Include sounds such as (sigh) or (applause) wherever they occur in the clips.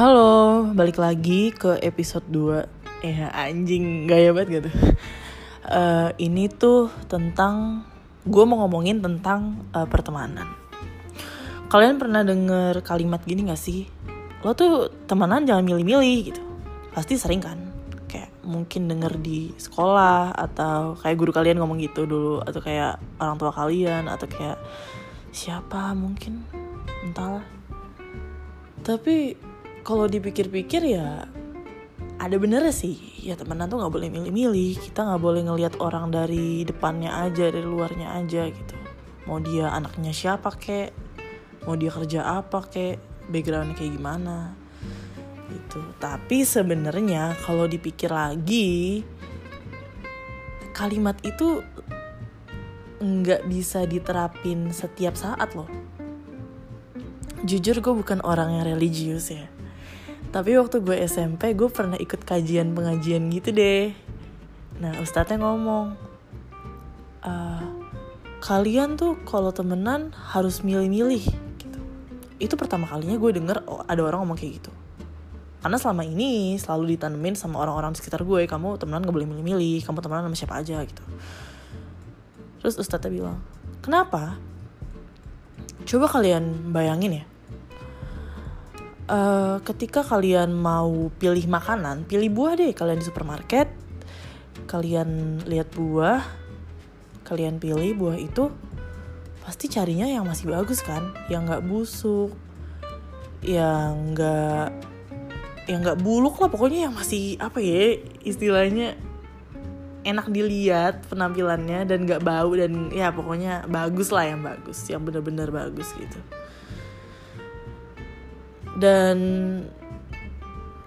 Halo, balik lagi ke episode 2 Eh anjing, gaya banget gitu. Uh, Ini tuh tentang Gue mau ngomongin tentang uh, pertemanan. Kalian pernah denger kalimat gini gak sih? Lo tuh temenan jangan milih-milih gitu. Pasti sering kan? Kayak mungkin denger di sekolah Atau kayak guru kalian ngomong gitu dulu. Atau kayak orang tua kalian Atau kayak siapa mungkin? Entahlah. Tapi kalau dipikir-pikir ya ada bener sih. Ya temenan tuh nggak boleh milih-milih. Kita nggak boleh ngelihat orang dari depannya aja dari luarnya aja gitu. Mau dia anaknya siapa kek? Mau dia kerja apa kek? Backgroundnya kayak gimana? Gitu. Tapi sebenarnya kalau dipikir lagi kalimat itu nggak bisa diterapin setiap saat loh. Jujur gue bukan orang yang religius ya tapi waktu gue SMP gue pernah ikut kajian pengajian gitu deh. Nah ustadznya ngomong uh, kalian tuh kalau temenan harus milih-milih gitu. Itu pertama kalinya gue denger oh, ada orang ngomong kayak gitu. Karena selama ini selalu ditanemin sama orang-orang sekitar gue kamu temenan gak boleh milih-milih kamu temenan sama siapa aja gitu. Terus ustadznya bilang kenapa? Coba kalian bayangin ya uh, ketika kalian mau pilih makanan, pilih buah deh. Kalian di supermarket. Kalian lihat buah, kalian pilih buah itu pasti carinya yang masih bagus kan, yang nggak busuk, yang nggak yang nggak buluk lah. Pokoknya yang masih apa ya istilahnya enak dilihat penampilannya dan nggak bau dan ya pokoknya bagus lah yang bagus yang bener-bener bagus gitu dan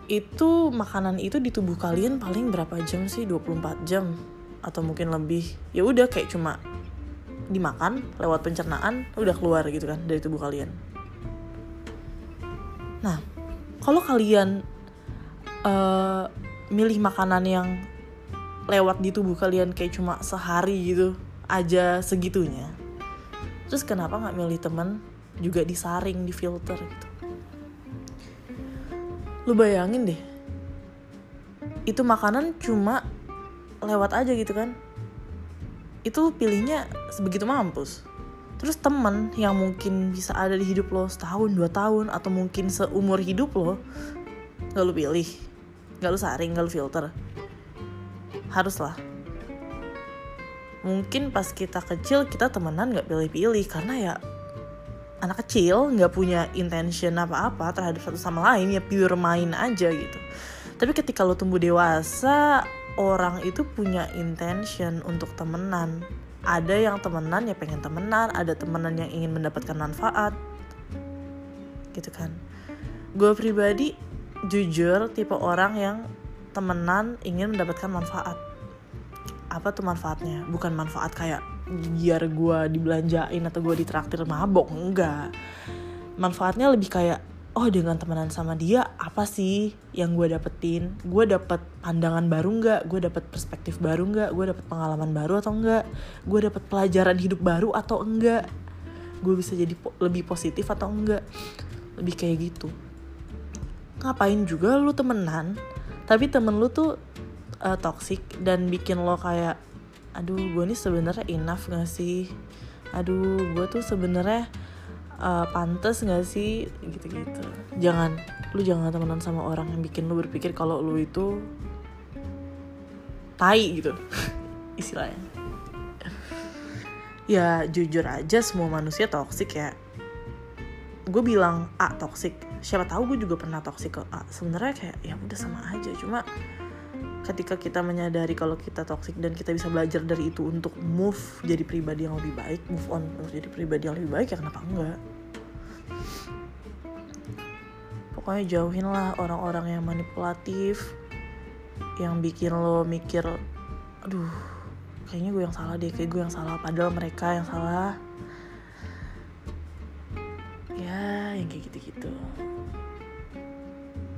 itu makanan itu di tubuh kalian paling berapa jam sih? 24 jam atau mungkin lebih. Ya udah kayak cuma dimakan lewat pencernaan udah keluar gitu kan dari tubuh kalian. Nah kalau kalian uh, milih makanan yang lewat di tubuh kalian kayak cuma sehari gitu aja segitunya terus kenapa nggak milih temen juga disaring di filter gitu lu bayangin deh. Itu makanan cuma lewat aja gitu kan. Itu pilihnya sebegitu mampus. Terus temen yang mungkin bisa ada di hidup lo setahun dua tahun atau mungkin seumur hidup lo gak lu pilih. Gak lu saring gak lu filter. Haruslah. Mungkin pas kita kecil kita temenan gak pilih-pilih. Karena ya anak kecil nggak punya intention apa-apa terhadap satu sama lain ya pure main aja gitu. Tapi ketika lo tumbuh dewasa orang itu punya intention untuk temenan. Ada yang temenan ya pengen temenan. Ada temenan yang ingin mendapatkan manfaat. Gitu kan. Gue pribadi jujur tipe orang yang temenan ingin mendapatkan manfaat. Apa tuh manfaatnya? Bukan manfaat kayak biar gue dibelanjain atau gue ditraktir mabok enggak. Manfaatnya lebih kayak oh dengan temenan sama dia apa sih yang gue dapetin? Gue dapet pandangan baru nggak gue dapet perspektif baru nggak gue dapet pengalaman baru atau enggak? Gue dapet pelajaran hidup baru atau enggak? Gue bisa jadi po lebih positif atau enggak? Lebih kayak gitu. Ngapain juga lu temenan tapi temen lu tuh uh, toxic dan bikin lo kayak aduh gue nih sebenarnya enough gak sih? Aduh gue tuh sebenarnya uh, pantas gak sih? Gitu-gitu. Jangan lu jangan temenan sama orang yang bikin lu berpikir kalau lu itu tai gitu. (laughs) Istilahnya. Ya jujur aja semua manusia toksik ya. Gue bilang A toksik siapa tahu gue juga pernah toksik ke A. Sebenarnya kayak ya udah sama aja. Cuma ketika kita menyadari kalau kita toxic dan kita bisa belajar dari itu untuk move jadi pribadi yang lebih baik move on untuk jadi pribadi yang lebih baik ya kenapa enggak? Pokoknya jauhin lah orang-orang yang manipulatif yang bikin lo mikir aduh kayaknya gue yang salah deh kayak gue yang salah padahal mereka yang salah. Ya yang kayak gitu-gitu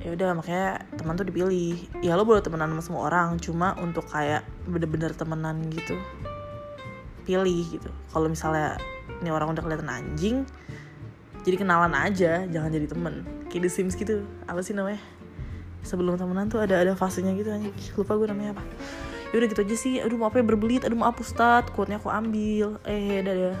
ya udah makanya teman tuh dipilih. Ya lo boleh temenan sama semua orang cuma untuk kayak bener-bener temenan gitu pilih gitu. Kalau misalnya ini orang udah kelihatan anjing jadi kenalan aja jangan jadi temen. Kayak di Sims gitu apa sih namanya? Sebelum temenan tuh ada ada fasenya gitu aja lupa gue namanya apa. Ya udah gitu aja sih. Aduh mau apa ya berbelit. Aduh maaf ustad quote-nya aku ambil. Eh dadah